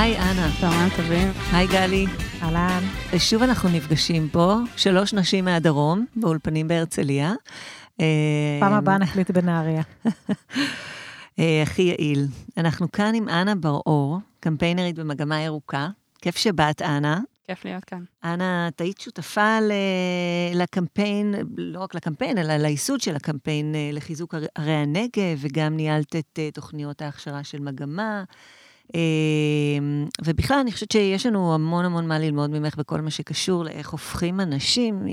היי, אנה. צהריים טובים. היי, גלי. אהלן. שוב אנחנו נפגשים פה, שלוש נשים מהדרום, באולפנים בהרצליה. פעם הבאה נחליט בנהריה. אה, הכי יעיל. אנחנו כאן עם אנה בר-אור, קמפיינרית במגמה ירוקה. כיף שבאת, אנה. כיף להיות כאן. אנה, את היית שותפה לקמפיין, לא רק לקמפיין, אלא לייסוד של הקמפיין אה, לחיזוק ערי הנגב, וגם ניהלת את אה, תוכניות ההכשרה של מגמה. ובכלל, אני חושבת שיש לנו המון המון מה ללמוד ממך בכל מה שקשור לאיך הופכים אנשים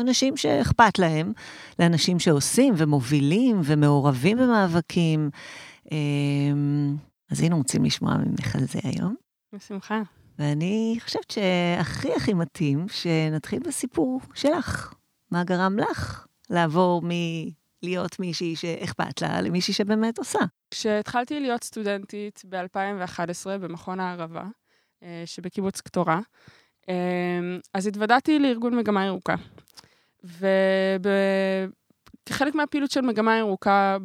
אנשים שאכפת להם, לאנשים שעושים ומובילים ומעורבים במאבקים. אז היינו רוצים לשמוע ממך על זה היום. בשמחה. ואני חושבת שהכי הכי מתאים שנתחיל בסיפור שלך. מה גרם לך לעבור מלהיות מישהי שאכפת לה למישהי שבאמת עושה? כשהתחלתי להיות סטודנטית ב-2011 במכון הערבה, אה, שבקיבוץ קטורה, אה, אז התוודעתי לארגון מגמה ירוקה. וכחלק מהפעילות של מגמה ירוקה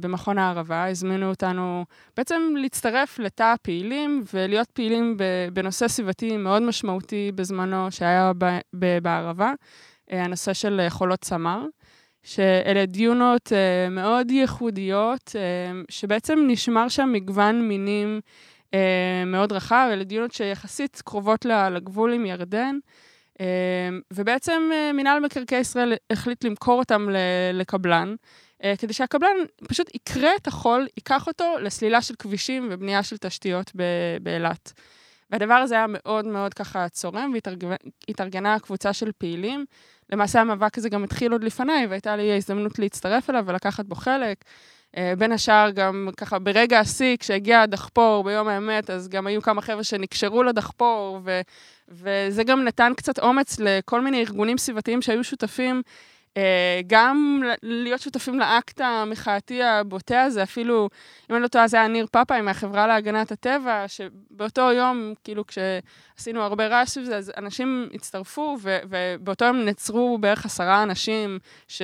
במכון הערבה, הזמינו אותנו בעצם להצטרף לתא הפעילים ולהיות פעילים בנושא סביבתי מאוד משמעותי בזמנו שהיה בערבה, אה, הנושא של חולות צמר. שאלה דיונות uh, מאוד ייחודיות, uh, שבעצם נשמר שם מגוון מינים uh, מאוד רחב, אלה דיונות שיחסית קרובות לגבול עם ירדן, אמ, ובעצם אה, מינהל מקרקעי ישראל החליט למכור אותם לקבלן, אה, כדי שהקבלן פשוט יקרה את החול, ייקח אותו לסלילה של כבישים ובנייה של תשתיות באילת. והדבר הזה היה מאוד מאוד ככה צורם, והתארגנה קבוצה של פעילים. למעשה המאבק הזה גם התחיל עוד לפניי, והייתה לי הזדמנות להצטרף אליו ולקחת בו חלק. אה, בין השאר, גם ככה ברגע השיא, כשהגיע הדחפור ביום האמת, אז גם היו כמה חבר'ה שנקשרו לדחפור, ו, וזה גם נתן קצת אומץ לכל מיני ארגונים סביבתיים שהיו שותפים, גם להיות שותפים לאקט המחאתי הבוטה הזה, אפילו, אם אני לא טועה, זה היה ניר פאפאי מהחברה להגנת הטבע, שבאותו יום, כאילו, כשעשינו הרבה רעש סביב זה, אז אנשים הצטרפו, ו, ובאותו יום נעצרו בערך עשרה אנשים, ש...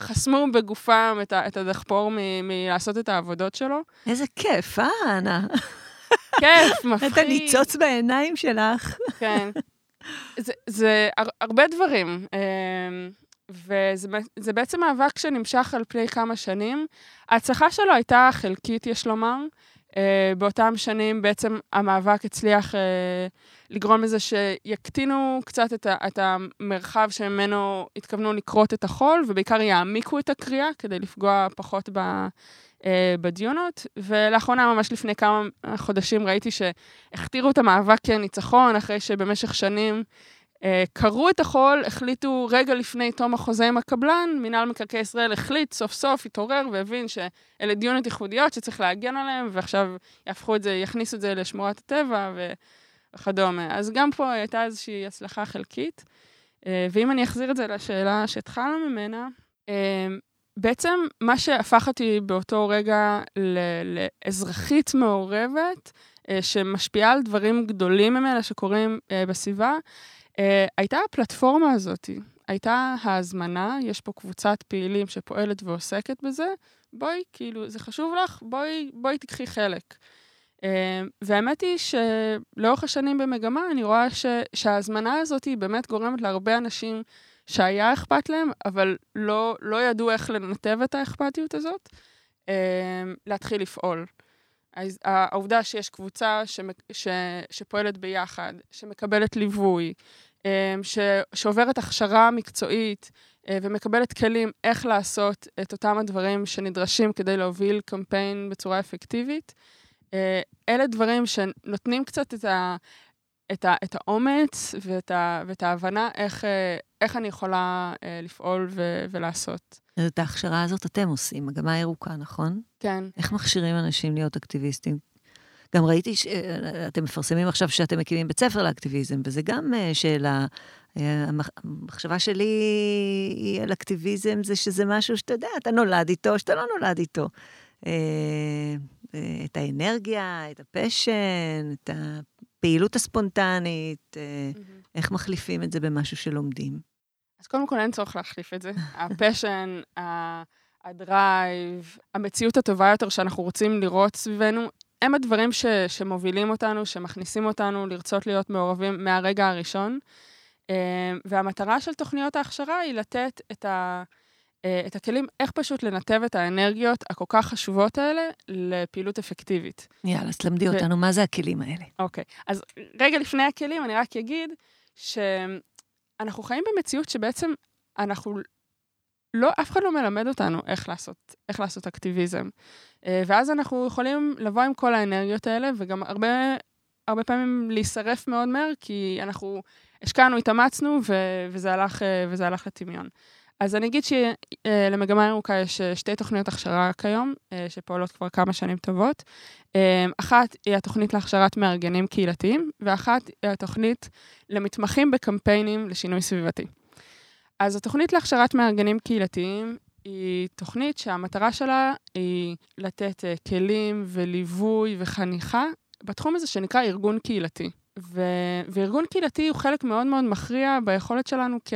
חסמו בגופם את, את הדחפור מלעשות את העבודות שלו. איזה כיף, אה, אנה? כיף, מפחיד. את הניצוץ בעיניים שלך. כן. זה, זה הרבה דברים, אמ, וזה בעצם מאבק שנמשך על פני כמה שנים. ההצלחה שלו הייתה חלקית, יש לומר. Uh, באותם שנים בעצם המאבק הצליח uh, לגרום לזה שיקטינו קצת את, ה, את המרחב שממנו התכוונו לכרות את החול, ובעיקר יעמיקו את הקריאה כדי לפגוע פחות ב, uh, בדיונות. ולאחרונה, ממש לפני כמה חודשים, ראיתי שהכתירו את המאבק כניצחון, אחרי שבמשך שנים אה, קראו את החול, החליטו רגע לפני תום החוזה עם הקבלן, מינהל מקרקעי ישראל החליט סוף סוף, התעורר והבין שאלה דיונות ייחודיות שצריך להגן עליהן, ועכשיו יהפכו את זה, יכניסו את זה לשמורת הטבע וכדומה. אז גם פה הייתה איזושהי הצלחה חלקית. אה, ואם אני אחזיר את זה לשאלה שהתחלנו ממנה, אה, בעצם מה שהפך אותי באותו רגע לאזרחית מעורבת, שמשפיעה על דברים גדולים ממנה שקורים בסביבה, Uh, הייתה הפלטפורמה הזאת, הייתה ההזמנה, יש פה קבוצת פעילים שפועלת ועוסקת בזה, בואי, כאילו, זה חשוב לך, בואי, בואי תקחי חלק. והאמת היא שלאורך השנים במגמה, אני רואה ש, שההזמנה הזאת היא באמת גורמת להרבה אנשים שהיה אכפת להם, אבל לא, לא ידעו איך לנתב את האכפתיות הזאת, להתחיל לפעול. העובדה שיש קבוצה שפועלת ביחד, שמקבלת ליווי, אמ, שעוברת הכשרה מקצועית אה, ומקבלת כלים איך לעשות את אותם הדברים שנדרשים כדי להוביל קמפיין בצורה אפקטיבית. אה, אלה דברים שנותנים קצת את, ה, את, ה, את האומץ ואת, ה, ואת ההבנה איך, אה, איך אני יכולה לפעול ו, ולעשות. אז את ההכשרה הזאת אתם עושים, מגמה ירוקה, נכון? כן. איך מכשירים אנשים להיות אקטיביסטים? גם ראיתי שאתם מפרסמים עכשיו שאתם מקימים בית ספר לאקטיביזם, וזה גם אה, שאלה. אה, המחשבה שלי היא על אקטיביזם זה שזה משהו שאתה יודע, אתה נולד איתו, שאתה לא נולד איתו. אה, את האנרגיה, את ה passion, את הפעילות הספונטנית, mm-hmm. איך מחליפים את זה במשהו שלומדים. אז קודם כל אין צורך להחליף את זה. ה passion, ה drive, המציאות הטובה יותר שאנחנו רוצים לראות סביבנו, הם הדברים ש, שמובילים אותנו, שמכניסים אותנו לרצות להיות מעורבים מהרגע הראשון. אה, והמטרה של תוכניות ההכשרה היא לתת את, ה, אה, את הכלים, איך פשוט לנתב את האנרגיות הכל כך חשובות האלה לפעילות אפקטיבית. יאללה, אז תלמדי ו... אותנו, מה זה הכלים האלה? אוקיי, אז רגע לפני הכלים, אני רק אגיד שאנחנו חיים במציאות שבעצם אנחנו לא, אף אחד לא מלמד אותנו איך לעשות, איך לעשות אקטיביזם. אה, ואז אנחנו יכולים לבוא עם כל האנרגיות האלה, וגם הרבה, הרבה פעמים להישרף מאוד מהר, כי אנחנו השקענו, התאמצנו, וזה הלך, אה, וזה הלך לטמיון. אז אני אגיד שלמגמה ירוקה יש אה, שתי תוכניות הכשרה כיום, שפועלות כבר כמה שנים טובות. אחת היא התוכנית להכשרת מארגנים קהילתיים, ואחת היא התוכנית למתמחים בקמפיינים לשינוי סביבתי. אז התוכנית להכשרת מארגנים קהילתיים היא תוכנית שהמטרה שלה היא לתת כלים וליווי וחניכה בתחום הזה שנקרא ארגון קהילתי. ו... וארגון קהילתי הוא חלק מאוד מאוד מכריע ביכולת שלנו כ...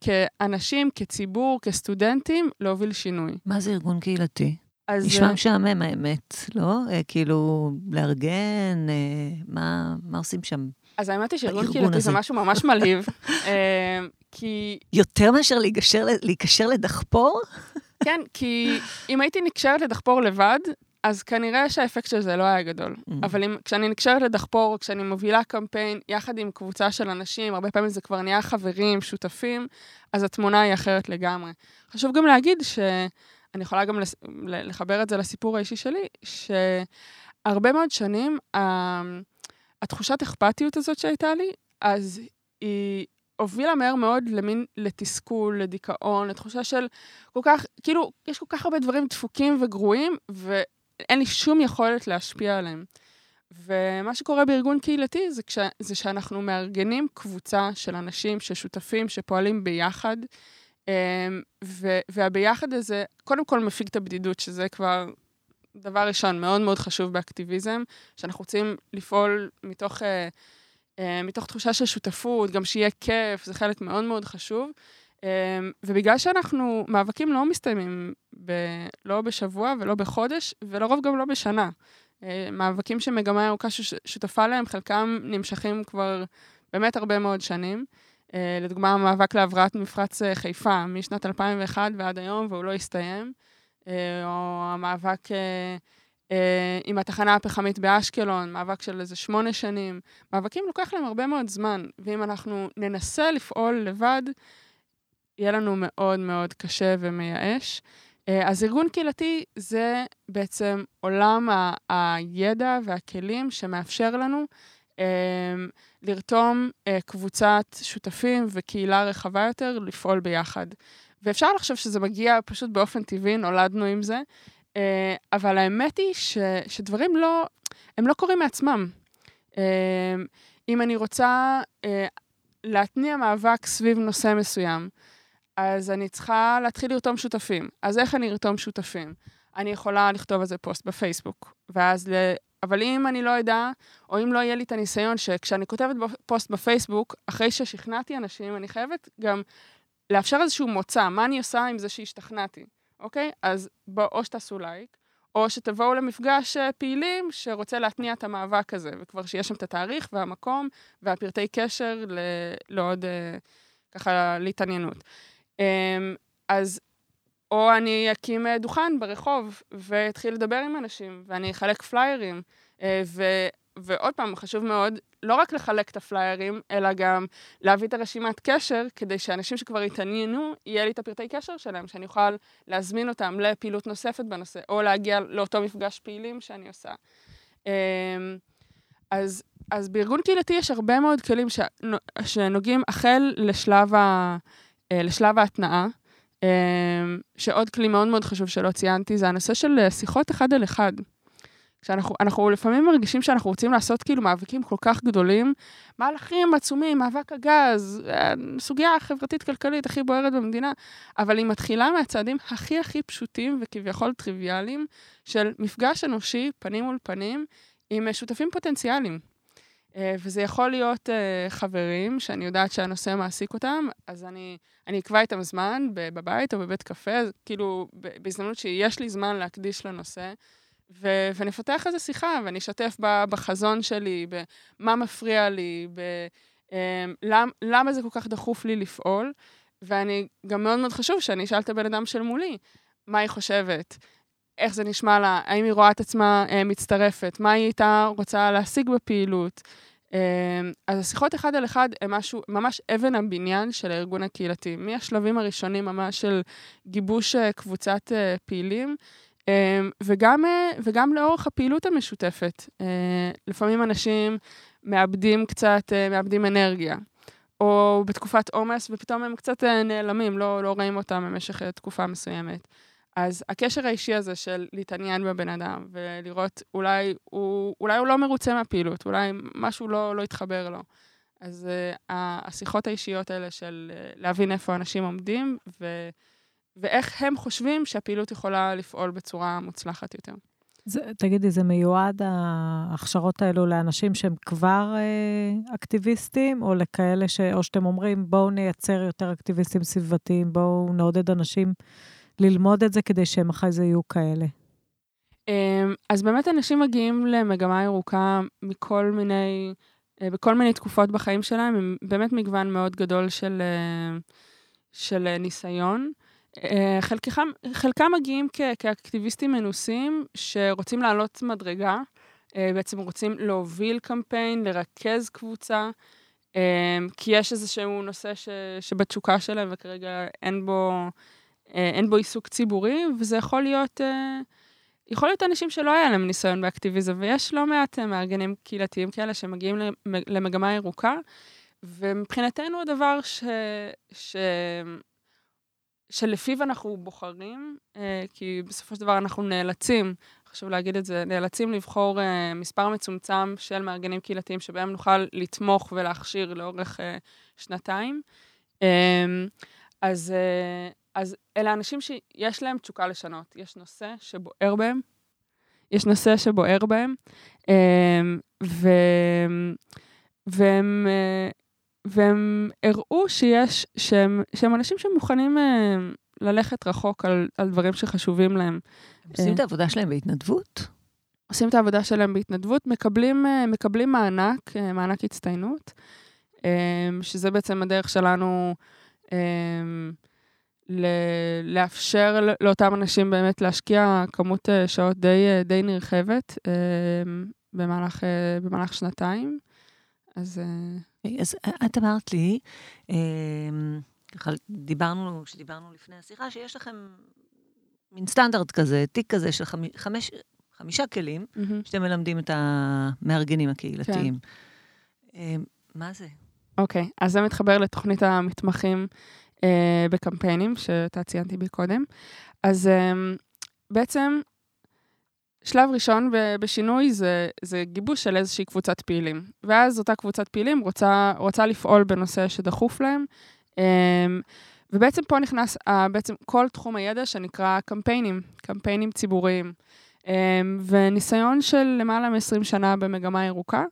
כאנשים, כציבור, כסטודנטים, להוביל שינוי. מה זה ארגון קהילתי? אז... נשמע משעמם האמת, לא? אה, כאילו, לארגן, אה, מה, מה עושים שם? אז האמת היא שארגון קהילתי זה משהו ממש מלהיב, אה, כי... יותר מאשר להיקשר לדחפור? כן, כי אם הייתי נקשרת לדחפור לבד, אז כנראה שהאפקט של זה לא היה גדול. Mm. אבל אם, כשאני נקשרת לדחפור, כשאני מובילה קמפיין יחד עם קבוצה של אנשים, הרבה פעמים זה כבר נהיה חברים, שותפים, אז התמונה היא אחרת לגמרי. חשוב גם להגיד שאני יכולה גם לחבר את זה לסיפור האישי שלי, שהרבה מאוד שנים, התחושת אכפתיות הזאת שהייתה לי, אז היא הובילה מהר מאוד למין לתסכול, לדיכאון, לתחושה של כל כך, כאילו, יש כל כך הרבה דברים דפוקים וגרועים, ואין לי שום יכולת להשפיע עליהם. ומה שקורה בארגון קהילתי זה, כש, זה שאנחנו מארגנים קבוצה של אנשים ששותפים, שפועלים ביחד, אמ, ו, והביחד הזה, קודם כל מפיג את הבדידות, שזה כבר דבר ראשון, מאוד מאוד חשוב באקטיביזם, שאנחנו רוצים לפעול מתוך, אה, אה, מתוך תחושה של שותפות, גם שיהיה כיף, זה חלק מאוד מאוד חשוב. אה, ובגלל שאנחנו, מאבקים לא מסתיימים ב, לא בשבוע ולא בחודש, ולרוב גם לא בשנה. אה, מאבקים שמגמה ירוקה שותפה להם, חלקם נמשכים כבר באמת הרבה מאוד שנים. אה, לדוגמה, המאבק להבראת מפרץ אה, חיפה משנת 2001 ועד היום, והוא לא הסתיים. או המאבק עם התחנה הפחמית באשקלון, מאבק של איזה שמונה שנים. מאבקים לוקח להם הרבה מאוד זמן, ואם אנחנו ננסה לפעול לבד, יהיה לנו מאוד מאוד קשה ומייאש. אז ארגון קהילתי זה בעצם עולם ה- הידע והכלים שמאפשר לנו לרתום קבוצת שותפים וקהילה רחבה יותר לפעול ביחד. ואפשר לחשוב שזה מגיע פשוט באופן טבעי, נולדנו עם זה, אה, אבל האמת היא ש, שדברים לא, הם לא קורים מעצמם. אה, אם אני רוצה אה, להתניע מאבק סביב נושא מסוים, אז אני צריכה להתחיל לרתום שותפים. אז איך אני ארתום שותפים? אני יכולה לכתוב על זה פוסט בפייסבוק, ואז ל... אבל אם אני לא אדע, או אם לא יהיה לי את הניסיון שכשאני כותבת פוסט בפייסבוק, אחרי ששכנעתי אנשים, אני חייבת גם לאפשר איזשהו מוצא, מה אני עושה עם זה שהשתכנעתי, אוקיי? אז בואו, או שתעשו לייק, או שתבואו למפגש אה, פעילים שרוצה להתניע את המאבק הזה, וכבר שיש שם את התאריך והמקום והפרטי קשר לעוד אה, ככה להתעניינות. אמ, אז או אני אקים אה, דוכן ברחוב ואתחיל לדבר עם אנשים, ואני אחלק פליירים, ו... ועוד פעם, חשוב מאוד לא רק לחלק את הפליירים, אלא גם להביא את הרשימת קשר, כדי שאנשים שכבר התעניינו, יהיה לי את הפרטי קשר שלהם, שאני אוכל להזמין אותם לפעילות נוספת בנושא, או להגיע לאותו מפגש פעילים שאני עושה. אמ, אז, אז בארגון קהילתי יש הרבה מאוד כלים שנוגעים החל לשלב, ה, אה, לשלב ההתנאה. אמ, שעוד כלי מאוד מאוד חשוב שלא ציינתי, זה הנושא של שיחות אחד על אחד. כשאנחנו אנחנו לפעמים מרגישים שאנחנו רוצים לעשות כאילו מאבקים כל כך גדולים, מהלכים עצומים, מאבק הגז, סוגיה החברתית-כלכלית הכי בוערת במדינה, אבל היא מתחילה מהצעדים הכי הכי פשוטים וכביכול טריוויאליים של מפגש אנושי, פנים מול פנים, עם שותפים פוטנציאליים. אה, וזה יכול להיות uh, חברים שאני יודעת שהנושא מעסיק אותם, אז אני, אני אקבע איתם זמן בבית או בבית קפה, כאילו בהזדמנות שיש לי זמן להקדיש לנושא. ו- ונפתח איזו שיחה, ואני אשתף בחזון שלי, במה מפריע לי, ב- אמ, למ- למה זה כל כך דחוף לי לפעול, ואני, גם מאוד מאוד חשוב שאני אשאל את הבן אדם של מולי, מה היא חושבת, איך זה נשמע לה, האם היא רואה את עצמה אה, מצטרפת, מה היא הייתה רוצה להשיג בפעילות. אה, אז השיחות אחד על אחד הן משהו, ממש אבן הבניין של הארגון הקהילתי. מהשלבים הראשונים ממש של גיבוש אה, קבוצת אה, פעילים, אה, וגם, אה, וגם לאורך הפעילות המשותפת. לפעמים אנשים מאבדים קצת, מאבדים אנרגיה. או בתקופת עומס, ופתאום הם קצת נעלמים, לא, לא רואים אותם במשך תקופה מסוימת. אז הקשר האישי הזה של להתעניין בבן אדם, ולראות אולי הוא, אולי הוא לא מרוצה מהפעילות, אולי משהו לא, לא יתחבר לו. אז uh, השיחות האישיות האלה של uh, להבין איפה אנשים עומדים, ו, ואיך הם חושבים שהפעילות יכולה לפעול בצורה מוצלחת יותר. זה, תגידי, זה מיועד, ההכשרות האלו, לאנשים שהם כבר אה, אקטיביסטים, או לכאלה ש... או שאתם אומרים, בואו נייצר יותר אקטיביסטים סביבתיים, בואו נעודד אנשים ללמוד את זה כדי שהם אחרי זה יהיו כאלה? אמ, אז באמת אנשים מגיעים למגמה ירוקה מכל מיני, אה, בכל מיני תקופות בחיים שלהם, הם באמת מגוון מאוד גדול של, אה, של ניסיון. אה, חלקם, חלקם מגיעים כ, כאקטיביסטים מנוסים שרוצים לעלות מדרגה, בעצם רוצים להוביל קמפיין, לרכז קבוצה, כי יש איזשהו נושא ש, שבתשוקה שלהם וכרגע אין בו, אין בו עיסוק ציבורי, וזה יכול להיות, יכול להיות אנשים שלא היה להם ניסיון באקטיביזם, ויש לא מעט מארגנים קהילתיים כאלה שמגיעים למגמה ירוקה, ומבחינתנו הדבר ש... ש... שלפיו אנחנו בוחרים, אה, כי בסופו של דבר אנחנו נאלצים, חשוב להגיד את זה, נאלצים לבחור אה, מספר מצומצם של מארגנים קהילתיים שבהם נוכל לתמוך ולהכשיר לאורך אה, שנתיים. אז, אז אלה אנשים שיש להם תשוקה לשנות. יש נושא שבוער בהם, יש נושא שבוער בהם, ו... והם והם הראו שיש, שהם, שהם אנשים שמוכנים אה, ללכת רחוק על, על דברים שחשובים להם. הם עושים את העבודה שלהם בהתנדבות? עושים את העבודה שלהם בהתנדבות, מקבלים, אה, מקבלים מענק, אה, מענק הצטיינות, שזה בעצם הדרך שלנו לאפשר לאותם אנשים באמת להשקיע כמות שעות די, די נרחבת במהלך, במהלך שנתיים. אז... אז את אמרת לי, ככה דיברנו, כשדיברנו לפני השיחה, שיש לכם מין סטנדרט כזה, תיק כזה של חמש, חמישה כלים, mm-hmm. שאתם מלמדים את המארגנים הקהילתיים. כן. מה זה? אוקיי, okay, אז זה מתחבר לתוכנית המתמחים אה, בקמפיינים, שאתה ציינתי בי קודם. אז אה, בעצם שלב ראשון בשינוי זה, זה גיבוש של איזושהי קבוצת פעילים. ואז אותה קבוצת פעילים רוצה, רוצה לפעול בנושא שדחוף להם. אמ, ובעצם פה נכנס בעצם כל תחום הידע שנקרא קמפיינים, קמפיינים ציבוריים. אמ, וניסיון של למעלה מ-20 שנה במגמה ירוקה,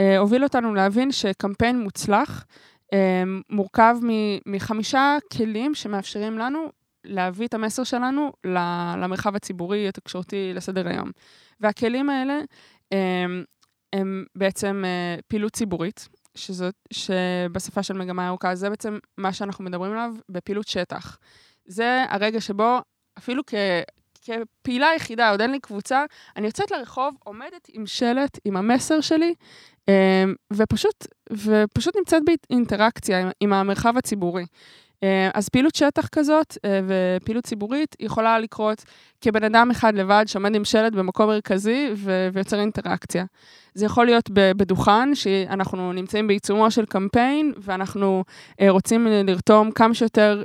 אה, הוביל אותנו להבין שקמפיין מוצלח מורכב מחמישה כלים שמאפשרים לנו להביא את המסר שלנו למרחב הציבורי, התקשורתי, לסדר היום. והכלים האלה הם, הם בעצם אה, פעילות ציבורית, שזאת, שבשפה של מגמה ירוקה, זה בעצם מה שאנחנו מדברים עליו בפעילות שטח. זה הרגע שבו אפילו כ... כפעילה יחידה, עוד אין לי קבוצה, אני יוצאת לרחוב, עומדת עם שלט, עם המסר שלי, אה, ופשוט, ופשוט נמצאת באינטראקציה עם, עם המרחב הציבורי. אה, אז פעילות שטח כזאת אה, ופעילות ציבורית יכולה לקרות כבן אדם אחד לבד שעומד עם שלט במקום מרכזי ויוצר אינטראקציה. זה יכול להיות בדוכן, שאנחנו נמצאים בעיצומו של קמפיין, ואנחנו אה, רוצים לרתום כמה שיותר,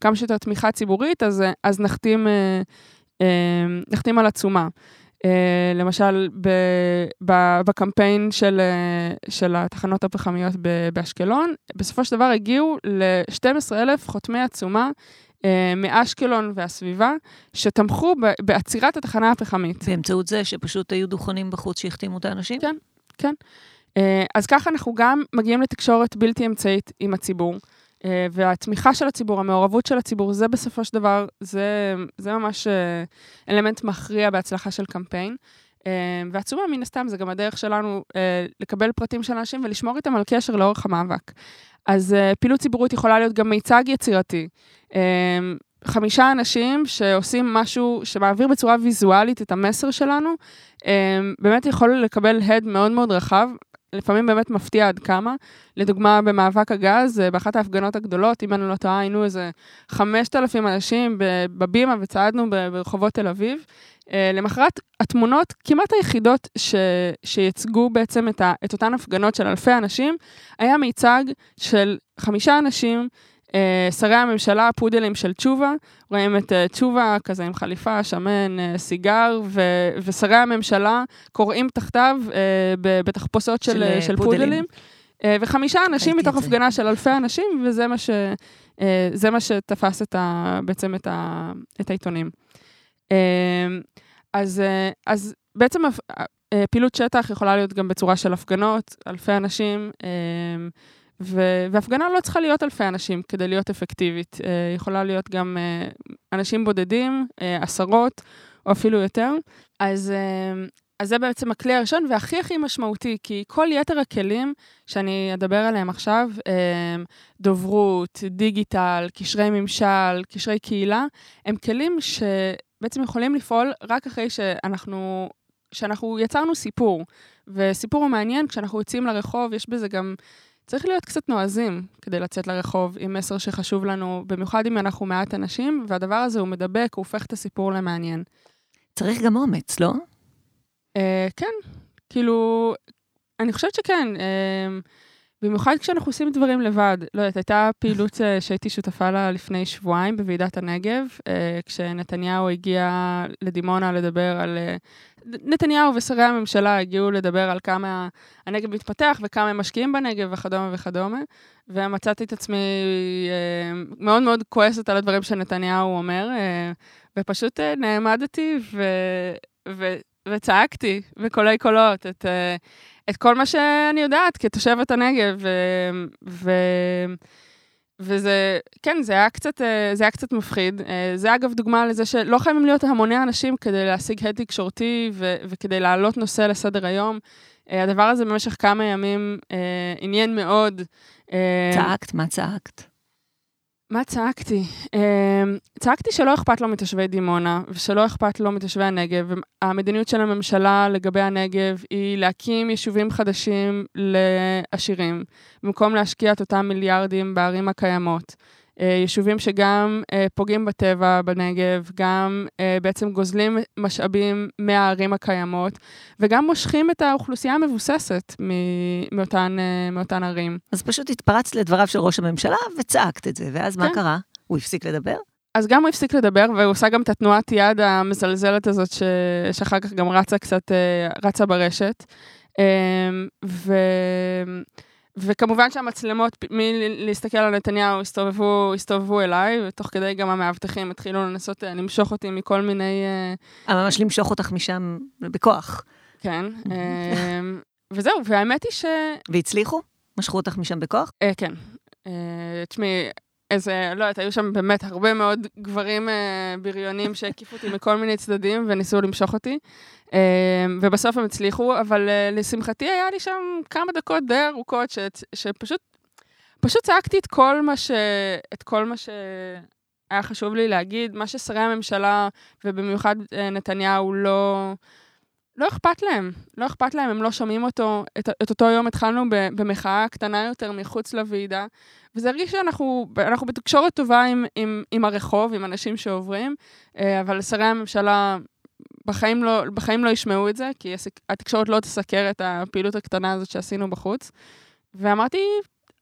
כמה שיותר תמיכה ציבורית, אז, אז נחתים, נחתים על עצומה. Uh, למשל, בקמפיין של, uh, של התחנות הפחמיות באשקלון, בסופו של דבר הגיעו ל-12,000 חותמי עצומה uh, מאשקלון והסביבה, שתמכו בעצירת התחנה הפחמית. באמצעות זה שפשוט היו דוכנים בחוץ שהחתימו את האנשים? כן, כן. אז ככה אנחנו גם מגיעים לתקשורת בלתי אמצעית עם הציבור. אה, והתמיכה של הציבור, המעורבות של הציבור, זה בסופו של דבר, זה, זה ממש אה, אלמנט מכריע בהצלחה של קמפיין. אה, והתשומה, מן הסתם, זה גם הדרך שלנו לקבל פרטים של אנשים ולשמור איתם על קשר לאורך המאבק. אז פעילות ציבורית יכולה להיות גם מיצג יצירתי. חמישה אנשים שעושים משהו שמעביר בצורה ויזואלית את המסר שלנו, באמת יכול לקבל הד מאוד מאוד רחב. לפעמים באמת מפתיע עד כמה. לדוגמה, במאבק הגז, אה, באחת ההפגנות הגדולות, אם אני לא טועה, היינו איזה 5,000 אנשים בבימה וצעדנו ברחובות תל אביב. אה, למחרת, התמונות כמעט היחידות ש, שייצגו בעצם את, ה, את אותן הפגנות של אלפי אנשים, היה מיצג של חמישה אנשים שרי הממשלה, הפודלים של תשובה, רואים את uh, תשובה כזה עם חליפה, שמן, uh, סיגר, ו- ושרי הממשלה קוראים תחתיו בתחפושות של, של, של פודלים. פודלים. וחמישה אנשים מתוך הפגנה של אלפי אנשים, וזה מה, ש, מה שתפס את ה, בעצם את, ה, את העיתונים. אז, אז בעצם פעילות שטח יכולה להיות גם בצורה של הפגנות, אלפי אנשים. והפגנה לא צריכה להיות אלפי אנשים כדי להיות אפקטיבית. Uh, יכולה להיות גם uh, אנשים בודדים, uh, עשרות, או אפילו יותר. אז, אז זה בעצם הכלי הראשון, והכי הכי משמעותי, כי כל יתר הכלים שאני אדבר עליהם עכשיו, דוברות, דיגיטל, קשרי ממשל, קשרי קהילה, הם כלים שבעצם יכולים לפעול רק אחרי שאנחנו, שאנחנו יצרנו סיפור. וסיפור הוא מעניין, כשאנחנו יוצאים לרחוב, יש בזה גם... צריך להיות קצת נועזים כדי לצאת לרחוב עם מסר שחשוב לנו, במיוחד אם אנחנו מעט אנשים, והדבר הזה הוא מדבק, הוא הופך את הסיפור למעניין. צריך גם אומץ, לא? Uh, כן, כאילו, אני חושבת שכן. Uh, במיוחד כשאנחנו עושים דברים לבד. לא יודעת, הייתה פעילות uh, שהייתי שותפה לה לפני שבועיים בוועידת הנגב, uh, כשנתניהו הגיע לדימונה לדבר על uh, נתניהו ושרי הממשלה הגיעו לדבר על כמה הנגב מתפתח וכמה הם משקיעים בנגב וכדומה וכדומה, ומצאתי את עצמי אה, מאוד מאוד כועסת על הדברים שנתניהו אומר, אה, ופשוט אה, נעמדתי ו, ו, וצעקתי בקולי קולות את, אה, את כל מה שאני יודעת כתושבת הנגב. ו, ו, וזה, כן, זה היה קצת, אה, זה היה קצת מפחיד. אה, זה אגב דוגמה לזה שלא חייבים להיות המוני אנשים כדי להשיג הד תקשורתי וכדי להעלות נושא לסדר היום. אה, הדבר הזה במשך כמה ימים עניין מאוד. צעקת? מה צעקת? מה צעקתי? אמ, צעקתי שלא אכפת לו מתושבי דימונה, ושלא אכפת לו מתושבי הנגב. המדיניות של הממשלה לגבי הנגב היא להקים יישובים חדשים לעשירים, במקום להשקיע את אותם מיליארדים בערים הקיימות. אה, יישובים שגם אה, פוגעים בטבע בנגב, גם אה, בעצם גוזלים משאבים מהערים הקיימות, וגם מושכים את האוכלוסייה המבוססת מאותן, מאותן ערים. אז פשוט התפרצת לדבריו של ראש הממשלה וצעקת את זה, ואז כן. מה קרה? הוא הפסיק לדבר? אז גם הוא הפסיק לדבר, והוא עושה גם את התנועת יד המזלזלת הזאת, ש... שאחר כך גם רצה קצת, רצה ברשת. ו... וכמובן שהמצלמות, מלהסתכל על נתניהו, הסתובבו, הסתובבו אליי, ותוך כדי גם המאבטחים התחילו לנסות אה, למשוך אותי מכל מיני... אה, אה ממש למשוך אותך משם בכוח. כן, אה, וזהו, והאמת היא ש... והצליחו? משכו אותך משם בכוח? אה, כן. תשמעי, איזה, לא יודעת, היו שם באמת הרבה מאוד גברים אה, בריונים שהקיפו אותי מכל מיני צדדים וניסו למשוך אותי. אה, ובסוף הם הצליחו, אבל אה, לשמחתי היה לי שם כמה דקות די ארוכות, ש, שפשוט פשוט צעקתי את כל מה ש... את כל מה שהיה חשוב לי להגיד, מה ששרי הממשלה, ובמיוחד אה, נתניהו, לא... לא אכפת להם, לא אכפת להם, הם לא שומעים אותו. את, את אותו יום התחלנו במחאה קטנה יותר מחוץ לוועידה, וזה הרגיש שאנחנו בתקשורת טובה עם, עם, עם הרחוב, עם אנשים שעוברים, אה, אבל שרי הממשלה בחיים לא, בחיים לא ישמעו את זה, כי התקשורת לא תסקר את הפעילות הקטנה הזאת שעשינו בחוץ. ואמרתי,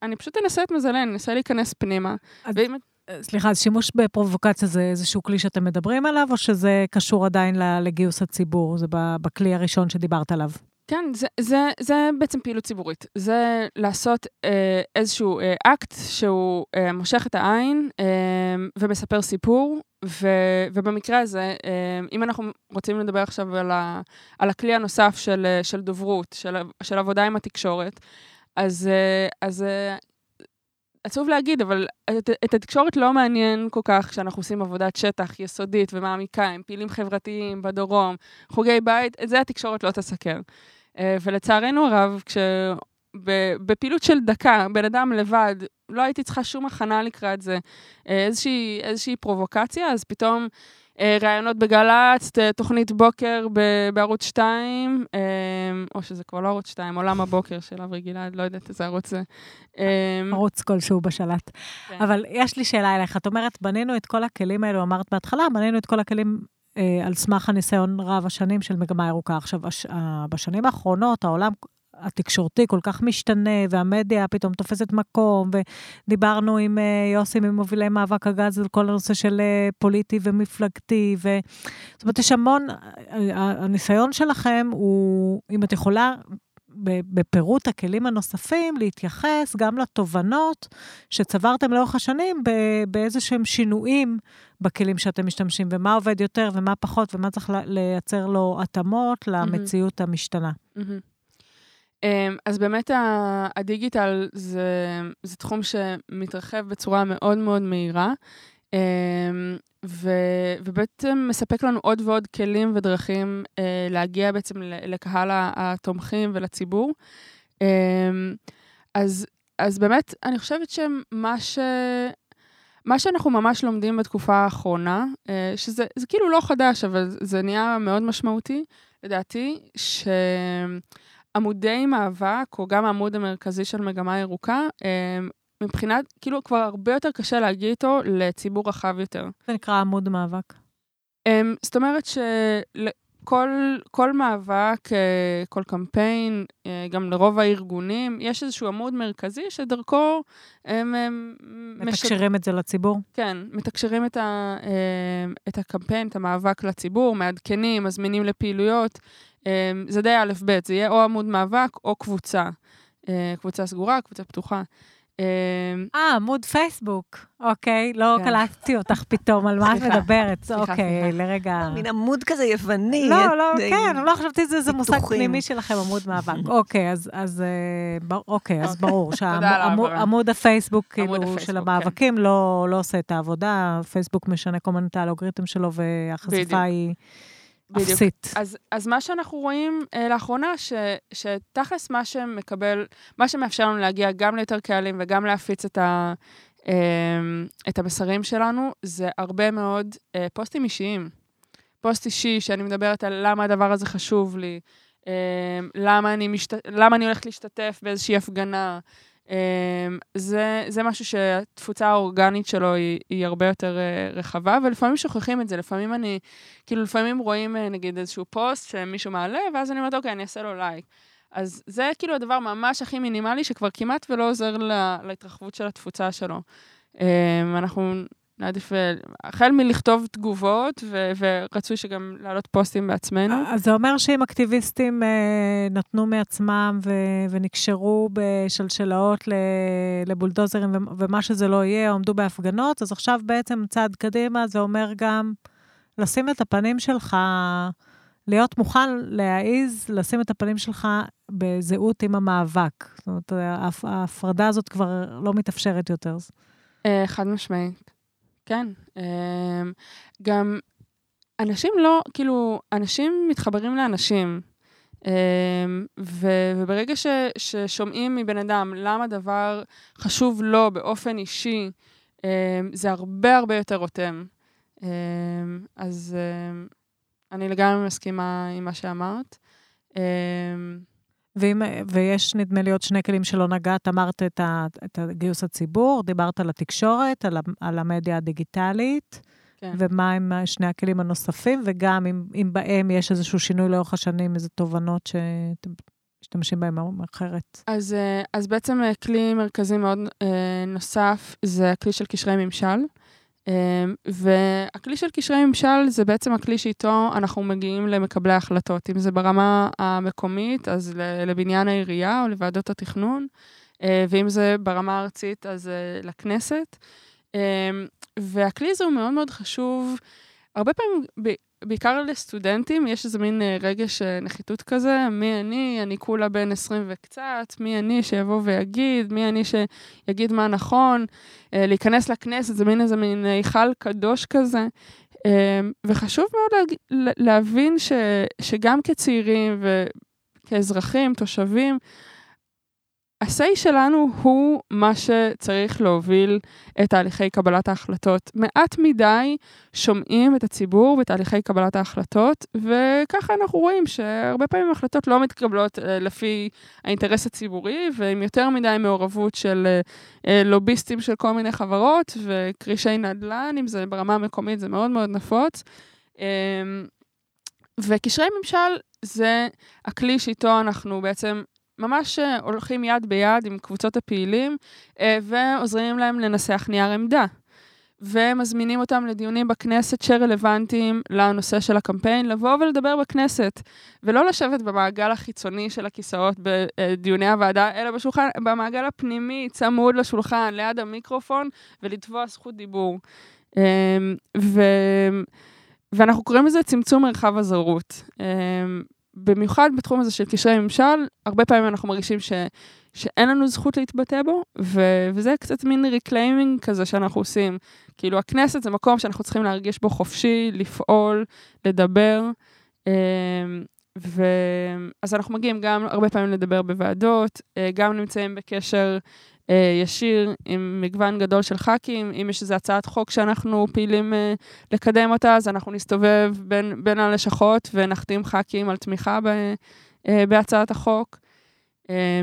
אני פשוט אנסה את מזלי, אני אנסה להיכנס פנימה. אז... ואם... סליחה, אז שימוש בפרובוקציה זה איזשהו כלי שאתם מדברים עליו, או שזה קשור עדיין לגיוס הציבור? זה בכלי הראשון שדיברת עליו. כן, זה, זה, זה בעצם פעילות ציבורית. זה לעשות אה, איזשהו אה, אקט שהוא אה, מושך את העין אה, ומספר סיפור, ו, ובמקרה הזה, אה, אם אנחנו רוצים לדבר עכשיו על, ה, על הכלי הנוסף של, אה, של דוברות, של, של עבודה עם התקשורת, אז, אה, אז אה, עצוב להגיד, אבל את, את התקשורת לא מעניין כל כך כשאנחנו עושים עבודת שטח יסודית ומעמיקה, עם פעילים חברתיים בדרום, חוגי בית, את זה התקשורת לא תסקר. אה, ולצערנו הרב, כשבפעילות של דקה, בן אדם לבד, לא הייתי צריכה שום הכנה לקראת זה, אה, איזושהי, איזושהי פרובוקציה, אז פתאום ראיונות בגל"צ, תוכנית בוקר בערוץ 2, אה, או שזה כבר לא ערוץ 2, עולם הבוקר של אברי גלעד, לא יודעת איזה ערוץ זה. אה, ערוץ כלשהו בשלט. כן. אבל יש לי שאלה אליך, את אומרת, בנינו את כל הכלים האלו, אמרת בהתחלה, בנינו את כל הכלים על סמך הניסיון רב השנים של מגמה ירוקה. עכשיו, בשנים האחרונות העולם התקשורתי כל כך משתנה, והמדיה פתאום תופסת מקום, ודיברנו עם uh, יוסי ממובילי מאבק הגז על כל הנושא של uh, פוליטי ומפלגתי, ו... זאת אומרת, יש המון, הניסיון שלכם הוא, אם את יכולה, בפירוט הכלים הנוספים, להתייחס גם לתובנות שצברתם לאורך השנים באיזה שהם שינויים בכלים שאתם משתמשים, ומה עובד יותר ומה פחות, ומה צריך לייצר לו התאמות למציאות. המשתנה. Mm-hmm. אמ, אז באמת הדיגיטל זה, זה תחום שמתרחב בצורה מאוד מאוד מהירה, אמ, ו, ובעצם מספק לנו עוד ועוד כלים ודרכים אה, להגיע בעצם לקהל התומכים ולציבור. אמ, אז, אז באמת, אני חושבת שמה ש... מה שאנחנו ממש לומדים בתקופה האחרונה, אה, שזה כאילו לא חדש, אבל זה נהיה מאוד משמעותי, לדעתי, ש... עמודי מאבק, או גם העמוד המרכזי של מגמה ירוקה, אמ, מבחינת, כאילו כבר הרבה יותר קשה להגיע איתו לציבור רחב יותר. זה נקרא עמוד מאבק. אמ, זאת אומרת שכל כל מאבק, אה, כל קמפיין, אה, גם לרוב הארגונים, יש איזשהו עמוד מרכזי שדרכו הם... הם מתקשרים מש... את זה לציבור? כן, מתקשרים את, ה, אמ, את הקמפיין, את המאבק לציבור, מעדכנים, מזמינים לפעילויות. אמ, זה די א' ב', זה יהיה או עמוד מאבק או קבוצה. אה, קבוצה סגורה, קבוצה פתוחה. אמ, אה, עמוד פייסבוק. אוקיי, לא כן. קלטתי אותך פתאום על מה את מדברת. אוקיי, לרגע... מין עמוד כזה יווני. לא, לא, כן, לא חשבתי שזה מושג פנימי שלכם, עמוד מאבק. אוקיי, אז אה, אוקיי, אז אוקיי. ברור שעמוד הפייסבוק, כאילו, של כן. המאבקים לא, לא עושה את העבודה, פייסבוק משנה כל מיני את האלוגריתם שלו, והחשיפה היא... אפסית. אז, אז מה שאנחנו רואים אה, לאחרונה, ש, שתכלס מה שמקבל, מה שמאפשר לנו להגיע גם ליותר קהלים וגם להפיץ את, ה, אה, את המסרים שלנו, זה הרבה מאוד אה, פוסטים אישיים. פוסט אישי, שאני מדברת על למה הדבר הזה חשוב לי, אה, למה, אני משת... למה אני הולכת להשתתף באיזושהי הפגנה, זה, זה משהו שהתפוצה האורגנית שלו היא, היא הרבה יותר uh, רחבה, ולפעמים שוכחים את זה. לפעמים אני, כאילו, לפעמים רואים uh, נגיד איזשהו פוסט שמישהו מעלה, ואז אני אומרת, אוקיי, אני אעשה לו לייק. אז זה כאילו הדבר ממש הכי מינימלי, שכבר כמעט ולא עוזר לה, להתרחבות של התפוצה שלו. Um, אנחנו נעדיף, החל מלכתוב תגובות, ו- ורצוי שגם להעלות פוסטים בעצמנו. אז זה אומר שאם אקטיביסטים אה, נתנו מעצמם ו- ונקשרו בשלשלאות לבולדוזרים ומה שזה לא יהיה, עמדו בהפגנות, אז עכשיו בעצם צעד קדימה, זה אומר גם לשים את הפנים שלך, להיות מוכן להעיז, לשים את הפנים שלך בזהות עם המאבק. זאת אומרת, ההפרדה הזאת כבר לא מתאפשרת יותר. אה, חד משמעית. כן. אמ, גם אנשים לא, כאילו, אנשים מתחברים לאנשים. אמ, ו, וברגע ש, ששומעים מבן אדם למה דבר חשוב לו באופן אישי, אמ, זה הרבה הרבה יותר רותם. אז אני לגמרי מסכימה עם מה שאמרת. ואם, ויש, נדמה לי, עוד שני כלים שלא נגעת, אמרת את, ה, את גיוס הציבור, דיברת על התקשורת, על, על המדיה הדיגיטלית, כן. ומה עם שני הכלים הנוספים, וגם אם, אם בהם יש איזשהו שינוי לאורך השנים, איזה תובנות שאתם משתמשים בהם אחרת. אז, אה, אז בעצם אה, כלי מרכזי מאוד אה, נוסף זה הכלי של קשרי ממשל. אמ, והכלי של קשרי ממשל זה בעצם הכלי שאיתו אנחנו מגיעים למקבלי ההחלטות, אם זה ברמה המקומית, אז לבניין העירייה או לוועדות התכנון, אה, ואם זה ברמה הארצית, אז אה, לכנסת. אמ, והכלי הזה הוא מאוד מאוד חשוב. הרבה פעמים בעיקר לסטודנטים, יש איזה מין אה, רגש אה, נחיתות כזה, מי אני, אני כולה בן 20 וקצת, מי אני שיבוא ויגיד, מי אני שיגיד מה נכון, אה, להיכנס לכנסת, זה מין איזה מין היכל קדוש כזה. וחשוב מאוד. להבין ש... שגם כצעירים וכאזרחים, תושבים, ה-say שלנו הוא מה שצריך להוביל את תהליכי קבלת ההחלטות. מעט מדי שומעים את הציבור בתהליכי קבלת ההחלטות, וככה אנחנו רואים שהרבה פעמים החלטות לא מתקבלות אה, לפי האינטרס הציבורי, ועם יותר מדי מעורבות של אה, אה, לוביסטים של כל מיני חברות וקרישי נדל"ן, אם זה ברמה המקומית, זה מאוד מאוד נפוץ. אמ, וקשרי ממשל זה הכלי שאיתו אנחנו בעצם ממש אה, הולכים יד ביד עם קבוצות הפעילים אה, ועוזרים להם לנסח נייר עמדה. ומזמינים אותם לדיונים בכנסת שרלוונטיים לנושא של הקמפיין, לבוא ולדבר בכנסת, ולא לשבת במעגל החיצוני של הכיסאות בדיוני הוועדה, אלא בשולחן, במעגל הפנימי, צמוד לשולחן, ליד המיקרופון, ולתבוע זכות דיבור. אמ, ו... ואנחנו קוראים לזה צמצום מרחב הזרות. במיוחד בתחום הזה של קשרי ממשל, הרבה פעמים אנחנו מרגישים ש, שאין לנו זכות להתבטא בו, ו, וזה קצת מין reclaiming כזה שאנחנו עושים. כאילו, הכנסת זה מקום שאנחנו צריכים להרגיש בו חופשי, לפעול, לדבר. אמ, ו... אז אנחנו מגיעים גם הרבה פעמים לדבר בוועדות, אה, גם נמצאים בקשר ישיר עם מגוון גדול של ח"כים. אם יש איזו הצעת חוק שאנחנו פעילים אה, לקדם אותה, אז אנחנו נסתובב בין, בין הלשכות ונחתים ח"כים על תמיכה ב, אה, בהצעת החוק.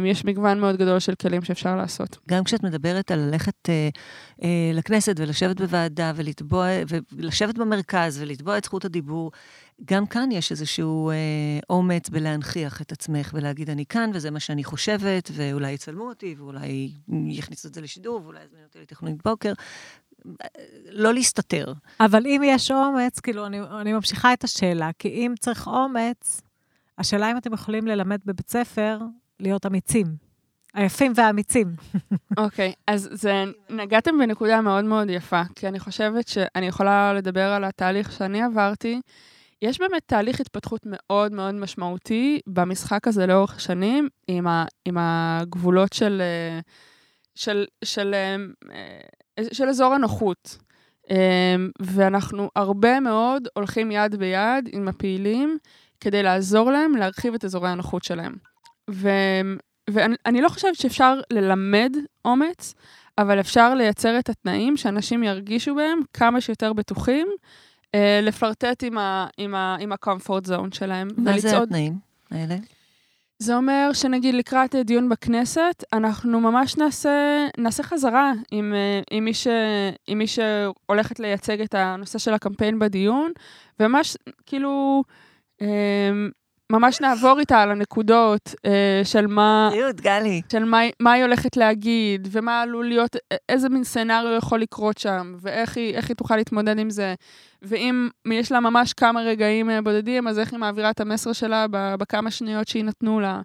יש מגוון מאוד גדול של כלים שאפשר לעשות. גם כשאת מדברת על ללכת אה, אה, לכנסת ולשבת בוועדה ולתבוע, ולשבת במרכז ולתבוע את זכות הדיבור, גם כאן יש איזשהו אה, אומץ בלהנכיח את עצמך ולהגיד, אני כאן וזה מה שאני חושבת, ואולי יצלמו אותי, ואולי יכניסו את זה לשידור, ואולי יזמינו אותי לתכנונית בוקר. לא להסתתר. אבל אם יש אומץ, כאילו, אני, אני ממשיכה את השאלה, כי אם צריך אומץ, השאלה אם אתם יכולים ללמד בבית ספר להיות אמיצים. היפים והאמיצים. אוקיי, okay, אז זה, נגעתם בנקודה מאוד מאוד יפה, כי אני חושבת שאני יכולה לדבר על התהליך שאני עברתי. יש באמת תהליך התפתחות מאוד מאוד משמעותי במשחק הזה לאורך שנים, עם, ה, עם הגבולות של, אה, של, של, של, אה, של אזור הנוחות. אה, ואנחנו הרבה מאוד הולכים יד ביד עם הפעילים כדי לעזור להם להרחיב את אזורי הנוחות שלהם. ו, ואני לא חושבת שאפשר ללמד אומץ, אבל אפשר לייצר את התנאים שאנשים ירגישו בהם כמה שיותר בטוחים, אה, לפלרטט עם, ה, עם, ה, עם ה-comfort zone שלהם. מה ולצעוד... זה התנאים האלה? זה אומר שנגיד לקראת דיון בכנסת, אנחנו ממש נעשה, נעשה חזרה עם, אה, עם, מי ש, עם מי שהולכת לייצג את הנושא של הקמפיין בדיון, וממש כאילו... ממש נעבור איתה על הנקודות אה, של מה... בריאות, גלי. של מה, מה היא הולכת להגיד, ומה עלול להיות, איזה מין סצנריו יכול לקרות שם, ואיך היא, היא תוכל להתמודד עם זה. ואם יש לה ממש כמה רגעים אה, בודדים, אז איך היא מעבירה את המסר שלה בכמה שניות שיינתנו לה.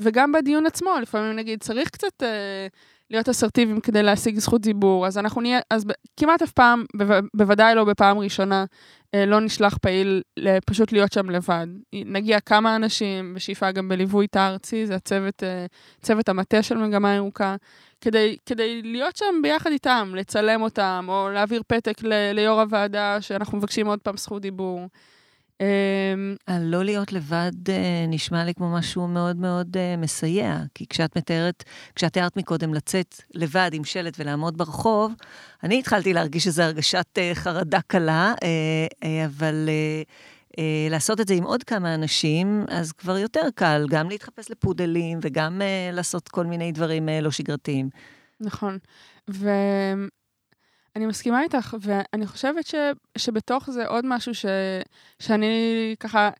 וגם בדיון עצמו, לפעמים נגיד, צריך קצת... אה, להיות אסרטיביים כדי להשיג זכות דיבור. אז אנחנו נהיה, אז כמעט אף פעם, בו, בוודאי לא בפעם ראשונה, אה, לא נשלח פעיל פשוט להיות שם לבד. נגיע כמה אנשים, בשאיפה גם בליווי תא ארצי, זה הצוות, אה, צוות המטה של מגמה ירוקה, כדי, כדי להיות שם ביחד איתם, לצלם אותם, או להעביר פתק ל, ליו"ר הוועדה שאנחנו מבקשים עוד פעם זכות דיבור. אמ, הלא להיות לבד אה, נשמע לי כמו משהו מאוד מאוד אה, מסייע, כי כשאת מתארת, כשאת תיארת מקודם לצאת לבד עם שלט ולעמוד ברחוב, אני התחלתי להרגיש איזו הרגשת אה, חרדה קלה, אבל לעשות את זה עם עוד כמה אנשים, אז כבר יותר קל גם להתחפש לפודלים וגם לעשות כל מיני דברים לא שגרתיים. נכון. אני מסכימה איתך, ואני חושבת ש, שבתוך זה עוד משהו ש, שאני ככה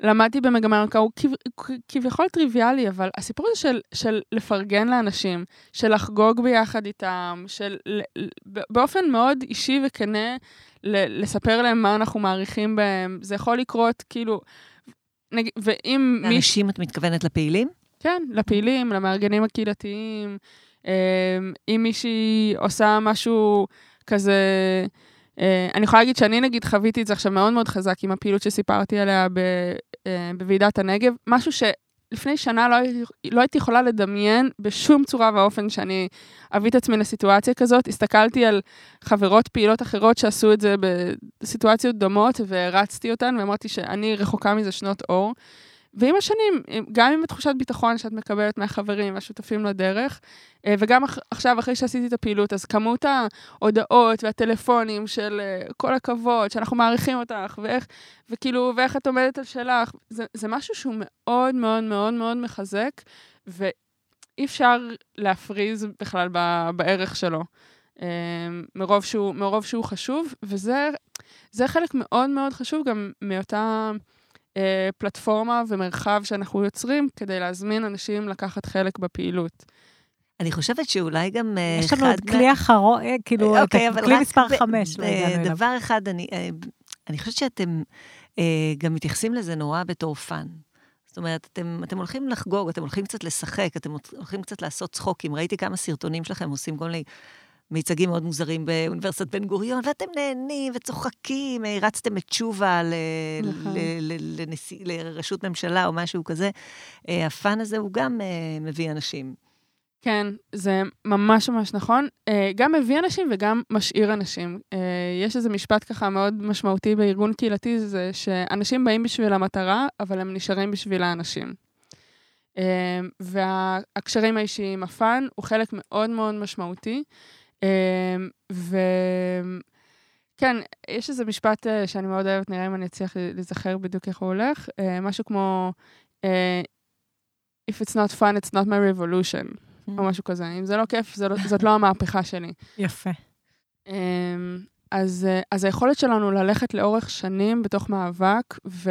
למדתי במגמה ירוקה, הוא כב, כביכול טריוויאלי, אבל הסיפור הזה של, של לפרגן לאנשים, של לחגוג ביחד איתם, של באופן מאוד אישי וכנה, לספר להם מה אנחנו מעריכים בהם, זה יכול לקרות כאילו, נג, ואם מי... לאנשים את מתכוונת לפעילים? כן, לפעילים, למארגנים הקהילתיים. אמ, אם מישהי עושה משהו כזה אה, אני יכולה להגיד שאני נגיד חוויתי את זה עכשיו מאוד מאוד חזק עם הפעילות שסיפרתי עליה ב, אה, בוועידת הנגב, משהו שלפני שנה לא, לא הייתי יכולה לדמיין בשום צורה ואופן שאני אביא את עצמי לסיטואציה כזאת. הסתכלתי על חברות פעילות אחרות שעשו את זה בסיטואציות דומות והרצתי אותן ואמרתי שאני רחוקה מזה שנות אור. ועם השנים, גם עם התחושת ביטחון שאת מקבלת מהחברים והשותפים לדרך, אה, וגם עכשיו, אחרי שעשיתי את הפעילות, אז כמות ההודעות והטלפונים של אה, כל הכבוד, שאנחנו מעריכים אותך, ואיך, וכאילו, ואיך את עומדת על שלך, זה, זה משהו שהוא מאוד מאוד מאוד מאוד מחזק, ואי אפשר להפריז בכלל בערך שלו. אה, מרוב שהוא, מרוב שהוא חשוב, וזה חלק מאוד מאוד חשוב גם מאותה... אה, פלטפורמה ומרחב שאנחנו יוצרים כדי להזמין אנשים לקחת חלק בפעילות. אני חושבת שאולי גם אה, יש לנו עוד כלי אחרון, אה, כאילו, אוקיי, כלי מספר חמש. לא דבר אחד, אני, אני חושבת שאתם גם מתייחסים לזה נורא בתור fun. זאת אומרת, אתם, אתם הולכים לחגוג, אתם הולכים קצת לשחק, אתם הולכים קצת לעשות צחוקים. ראיתי כמה סרטונים שלכם עושים כל מיני מיצגים מאוד מוזרים באוניברסיטת בן גוריון, ואתם נהנים וצוחקים, הרצתם את תשובה נכון. לראשות ממשלה או משהו כזה. אה, ה fun הזה הוא גם אה, מביא אנשים. כן, זה ממש ממש נכון. אה, גם מביא אנשים וגם משאיר אנשים. יש איזה משפט ככה מאוד משמעותי בארגון קהילתי, זה שאנשים באים בשביל המטרה, אבל הם נשארים בשביל האנשים. והקשרים האישיים, הפאן, הוא חלק מאוד מאוד משמעותי. אמ, וכן, יש איזה משפט אה, שאני מאוד אוהבת, נראה אם אני אצליח להיזכר בדיוק איך הוא הולך, אה, משהו כמו, אה, If it's not fun, it's not my revolution, mm. או משהו כזה. אם זה לא כיף, לא, זאת לא המהפכה שלי. יפה. אמ, אז, אז היכולת שלנו ללכת לאורך שנים בתוך מאבק, ו,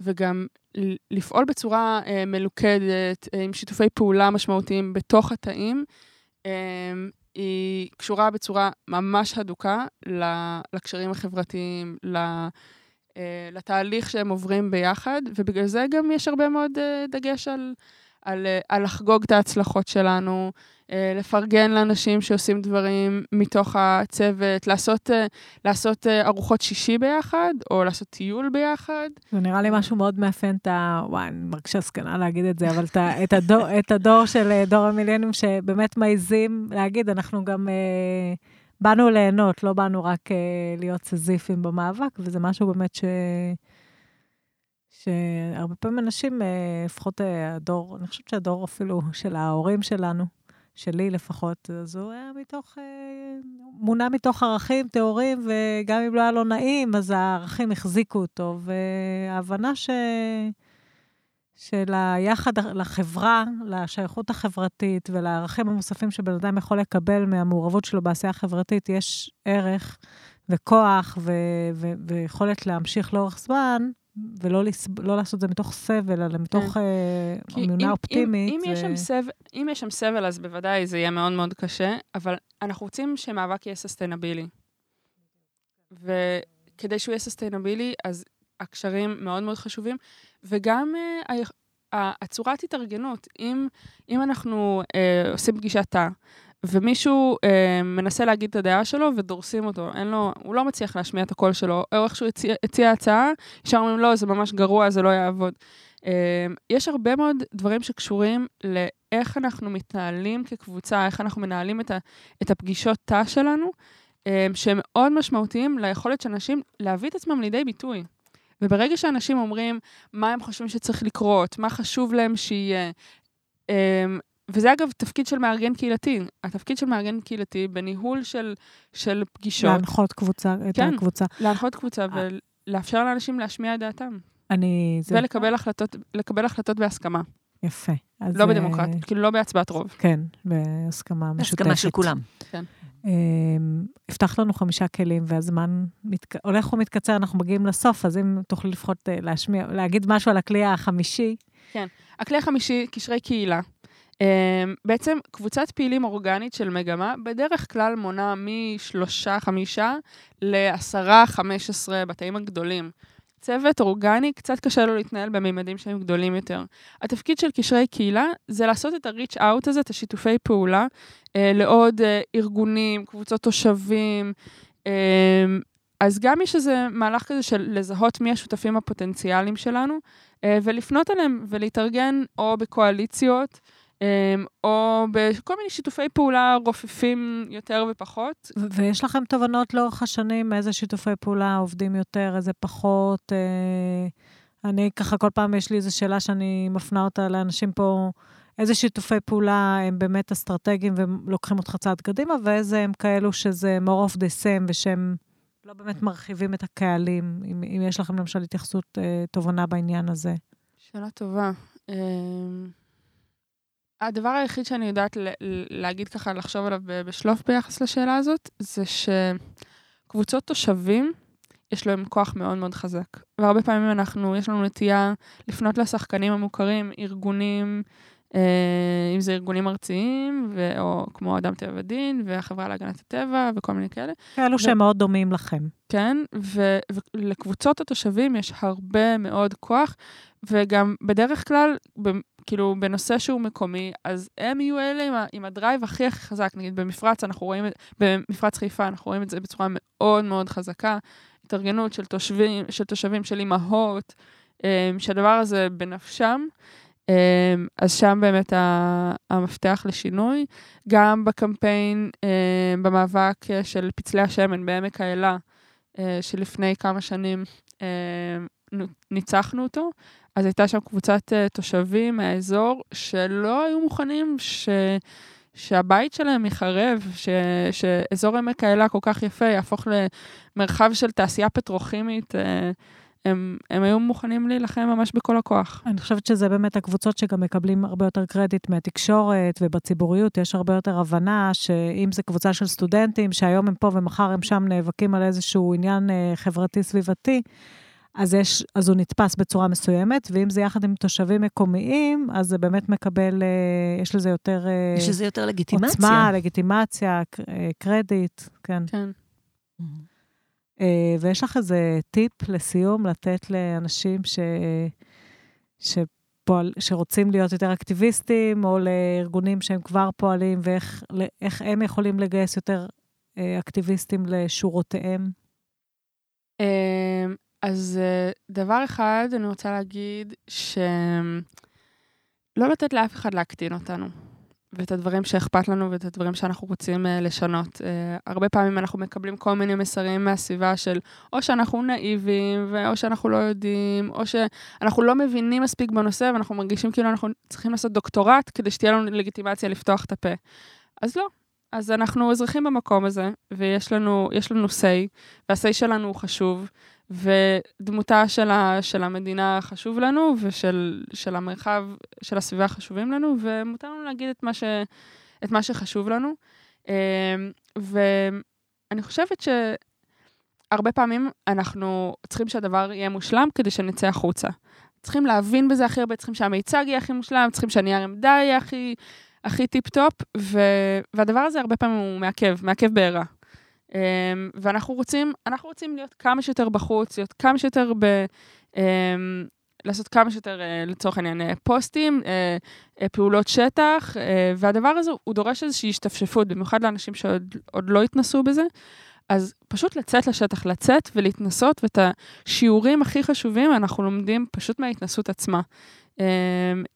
וגם לפעול בצורה מלוכדת, עם שיתופי פעולה משמעותיים בתוך התאים, אמ, היא קשורה בצורה ממש הדוקה לקשרים החברתיים, אה, לתהליך שהם עוברים ביחד, ובגלל זה גם יש הרבה מאוד אה, דגש על, על, אה, על לחגוג את ההצלחות שלנו, לפרגן לאנשים שעושים דברים מתוך הצוות, לעשות, אה, לעשות אה, ארוחות שישי ביחד, או לעשות טיול ביחד. זה נראה לי משהו מאוד מאפיין את ה... וואי, אני מרגישה זקנה להגיד את זה, אבל את, הדור, את הדור של דור המילניום, שבאמת מעיזים להגיד, אנחנו גם... באנו ליהנות, לא באנו רק להיות סזיפים במאבק, וזה משהו באמת ש... שהרבה פעמים אנשים, לפחות הדור, אני חושבת שהדור אפילו של ההורים שלנו, שלי לפחות, אז הוא היה מתוך, אה, מונע מתוך ערכים טהורים, וגם אם לא היה לו נעים, אז הערכים החזיקו אותו. וההבנה ש... של היחד לחברה, לשייכות החברתית ולערכים המוספים שבן אדם יכול לקבל מהמעורבות שלו בעשייה החברתית, יש ערך וכוח ו- ו- ויכולת להמשיך לאורך זמן, ולא לסב... לא לעשות את זה מתוך סבל, אלא מתוך כן. אה, אמונה אופטימית. אם, אם, יש סבל, אם יש שם סבל, אז בוודאי זה יהיה מאוד מאוד קשה, אבל אנחנו רוצים שמאבק יהיה סוסטיינבילי. וכדי שהוא יהיה סוסטיינבילי, אז הקשרים מאוד מאוד חשובים, וגם אה, הצורת התארגנות. אם, אם אנחנו אה, עושים פגישת תא, ומישהו אה, מנסה להגיד את הדעה שלו ודורסים אותו, אין לו, הוא לא מצליח להשמיע את הקול שלו, או איכשהו הציע, הציע הצעה, ישר אומרים, לא, זה ממש גרוע, זה לא יעבוד. אה, יש הרבה מאוד דברים שקשורים לאיך אנחנו מתנהלים כקבוצה, איך אנחנו מנהלים את, ה, את הפגישות תא שלנו, אה, שהם מאוד משמעותיים ליכולת של אנשים להביא את עצמם לידי ביטוי. וברגע שאנשים אומרים מה הם חושבים שצריך לקרות, מה חשוב להם שיהיה, אה, וזה אגב תפקיד של מארגן קהילתי. התפקיד של מארגן קהילתי בניהול של, של פגישות. להנחות קבוצה, את כן, הקבוצה. כן, להנחות קבוצה אה. ולאפשר לאנשים להשמיע את דעתם. אני... ולקבל זה... החלטות, החלטות בהסכמה. יפה. לא בדמוקרטיה, uh... כאילו לא בהצבעת רוב. כן, בהסכמה משותפת. הסכמה של כולם. כן. Um, הבטחת לנו חמישה כלים, והזמן מת... הולך ומתקצר, אנחנו מגיעים לסוף, אז אם תוכלי לפחות uh, להשמיע, להגיד משהו על הכלי החמישי. כן. הכלי החמישי, קשרי קהילה. Um, בעצם קבוצת פעילים אורגנית של מגמה בדרך כלל מונה משלושה, חמישה לעשרה, חמש עשרה בתאים הגדולים. צוות אורגני, קצת קשה לו להתנהל בממדים שהם גדולים יותר. התפקיד של קשרי קהילה זה לעשות את ה-reach out הזה, את השיתופי פעולה, uh, לעוד uh, ארגונים, קבוצות תושבים, uh, אז גם יש איזה מהלך כזה של לזהות מי השותפים הפוטנציאליים שלנו, אה, ולפנות אליהם ולהתארגן או בקואליציות, או בכל מיני שיתופי פעולה רופפים יותר ופחות. ויש לכם תובנות לאורך השנים, איזה שיתופי פעולה עובדים יותר, איזה פחות? אני ככה, כל פעם יש לי איזו שאלה שאני מפנה אותה לאנשים פה, איזה שיתופי פעולה הם באמת אסטרטגיים ולוקחים אותך צעד קדימה, ואיזה הם כאלו שזה more of the same ושהם לא באמת מרחיבים את הקהלים, אם, אם יש לכם למשל התייחסות אה, תובנה בעניין הזה. שאלה טובה. אה, הדבר היחיד שאני יודעת להגיד ככה, לחשוב עליו בשלוף ביחס לשאלה הזאת, זה שקבוצות תושבים, יש להם כוח מאוד מאוד חזק. והרבה פעמים אנחנו, יש לנו נטייה לפנות לשחקנים המוכרים, ארגונים, אה, אם זה ארגונים ארציים, ו- או כמו אדם טבע ודין, והחברה להגנת הטבע, וכל מיני כאלה. כאלו ו- שהם מאוד דומים לכם. כן, ו- ולקבוצות התושבים יש הרבה מאוד כוח, וגם בדרך כלל, כאילו, בנושא שהוא מקומי, אז הם יהיו אלה עם, ה- עם הדרייב הכי הכי חזק. נגיד במפרץ, אנחנו רואים את, במפרץ חיפה, אנחנו רואים את זה בצורה מאוד מאוד חזקה. התארגנות של תושבים, של תושבים, של אימהות, אה, שהדבר הזה בנפשם. אה, אז שם באמת המפתח לשינוי. גם בקמפיין, אה, במאבק של פצלי השמן בעמק האלה, שלפני כמה שנים ניצחנו אותו, אז הייתה שם קבוצת תושבים מהאזור שלא היו מוכנים ש... שהבית שלהם יחרב, ש, שאזור עמק האלה כל כך יפה יהפוך למרחב של תעשייה פטרוכימית. אה, הם, הם היו מוכנים להילחם ממש בכל הכוח. אני חושבת שזה באמת הקבוצות שגם מקבלים הרבה יותר קרדיט מהתקשורת ובציבוריות. יש הרבה יותר הבנה שאם זו קבוצה של סטודנטים, שהיום הם פה ומחר הם שם נאבקים על איזשהו עניין אה, חברתי-סביבתי, אז, יש, אז הוא נתפס בצורה מסוימת, ואם זה יחד עם תושבים מקומיים, אז זה באמת מקבל, אה, יש לזה יותר... אה, יש לזה יותר לגיטימציה. עוצמה, לגיטימציה, אה, קרדיט, כן. כן. ויש לך איזה טיפ לסיום לתת לאנשים ש... שפועל, שרוצים להיות יותר אקטיביסטים, או לארגונים שהם כבר פועלים, ואיך הם יכולים לגייס יותר אקטיביסטים לשורותיהם? אז אה, דבר אחד, אני רוצה להגיד שלא לתת לאף אחד להקטין אותנו, ואת הדברים שאכפת לנו ואת הדברים שאנחנו רוצים uh, לשנות. Uh, הרבה פעמים אנחנו מקבלים כל מיני מסרים מהסביבה של או שאנחנו נאיבים, או שאנחנו לא יודעים, או שאנחנו לא מבינים מספיק בנושא, ואנחנו מרגישים כאילו אנחנו צריכים לעשות דוקטורט כדי שתהיה לנו לגיטימציה לפתוח את הפה. אז לא. אז אנחנו אזרחים במקום הזה, ויש לנו, לנו say, וה-say שלנו הוא חשוב, ודמותה של, ה, של המדינה חשוב לנו, ושל של המרחב, של הסביבה חשובים לנו, ומותר לנו להגיד את מה, ש, את מה שחשוב לנו. אמ, ואני חושבת שהרבה פעמים אנחנו צריכים שהדבר יהיה מושלם כדי שנצא החוצה. צריכים להבין בזה הכי הרבה, צריכים שהמיצג יהיה הכי מושלם, צריכים שהנייר עמדה יהיה הכי, הכי טיפ-טופ, והדבר הזה הרבה פעמים הוא מעכב, מעכב בעירה. אמ, ואנחנו רוצים, אנחנו רוצים להיות כמה שיותר בחוץ, להיות כמה שיותר ב... אמ, לעשות כמה שיותר, אה, לצורך העניין, uh, פוסטים, אה, אה, פעולות שטח, והדבר הזה, הוא דורש איזושהי השתפשפות, במיוחד לאנשים שעוד לא התנסו בזה. אז פשוט לצאת לשטח, לצאת ולהתנסות, ואת השיעורים הכי חשובים אנחנו לומדים פשוט מההתנסות עצמה. Um,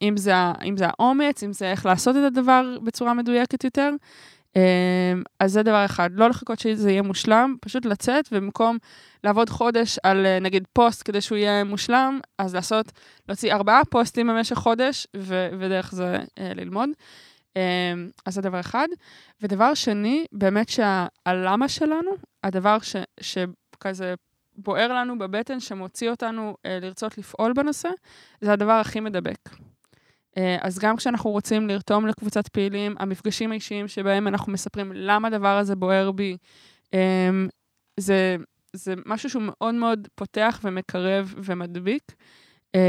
אם זה, אם זה האומץ, אם זה איך לעשות את הדבר בצורה מדויקת יותר. אמ, אז זה דבר אחד, לא לחכות שזה יהיה מושלם, פשוט לצאת, ובמקום לעבוד חודש על אה, נגיד פוסט כדי שהוא יהיה מושלם, אז לעשות, להוציא ארבעה פוסטים במשך חודש, ו- ודרך זה אה, ללמוד. אמ, אז זה דבר אחד. ודבר שני, באמת שהלמה שלנו, הדבר ש- שכזה בוער לנו בבטן, שמוציא אותנו אה, לרצות לפעול בנושא, זה הדבר הכי מדבק. אה, אז גם כשאנחנו רוצים לרתום לקבוצת פעילים, המפגשים האישיים שבהם אנחנו מספרים למה הדבר הזה בוער בי, אמ, זה, זה משהו שהוא מאוד מאוד פותח ומקרב ומדביק. אמ,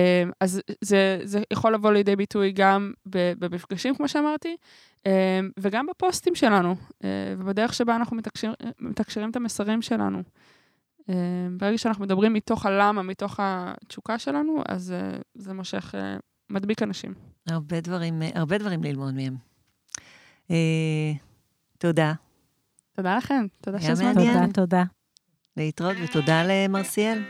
אז זה, זה יכול לבוא לידי ביטוי גם במפגשים, כמו שאמרתי, אמ, וגם בפוסטים שלנו, אה, ובדרך שבה אנחנו מתקשר, מתקשרים את המסרים שלנו. ברגע שאנחנו מדברים מתוך הלמה, מתוך התשוקה שלנו, אז אה, זה מושך מדביק אנשים. הרבה דברים, הרבה דברים ללמוד מהם. אה, תודה. תודה לכם, תודה שהזמנתם. תודה, תודה. להתראות ותודה למרסיאל.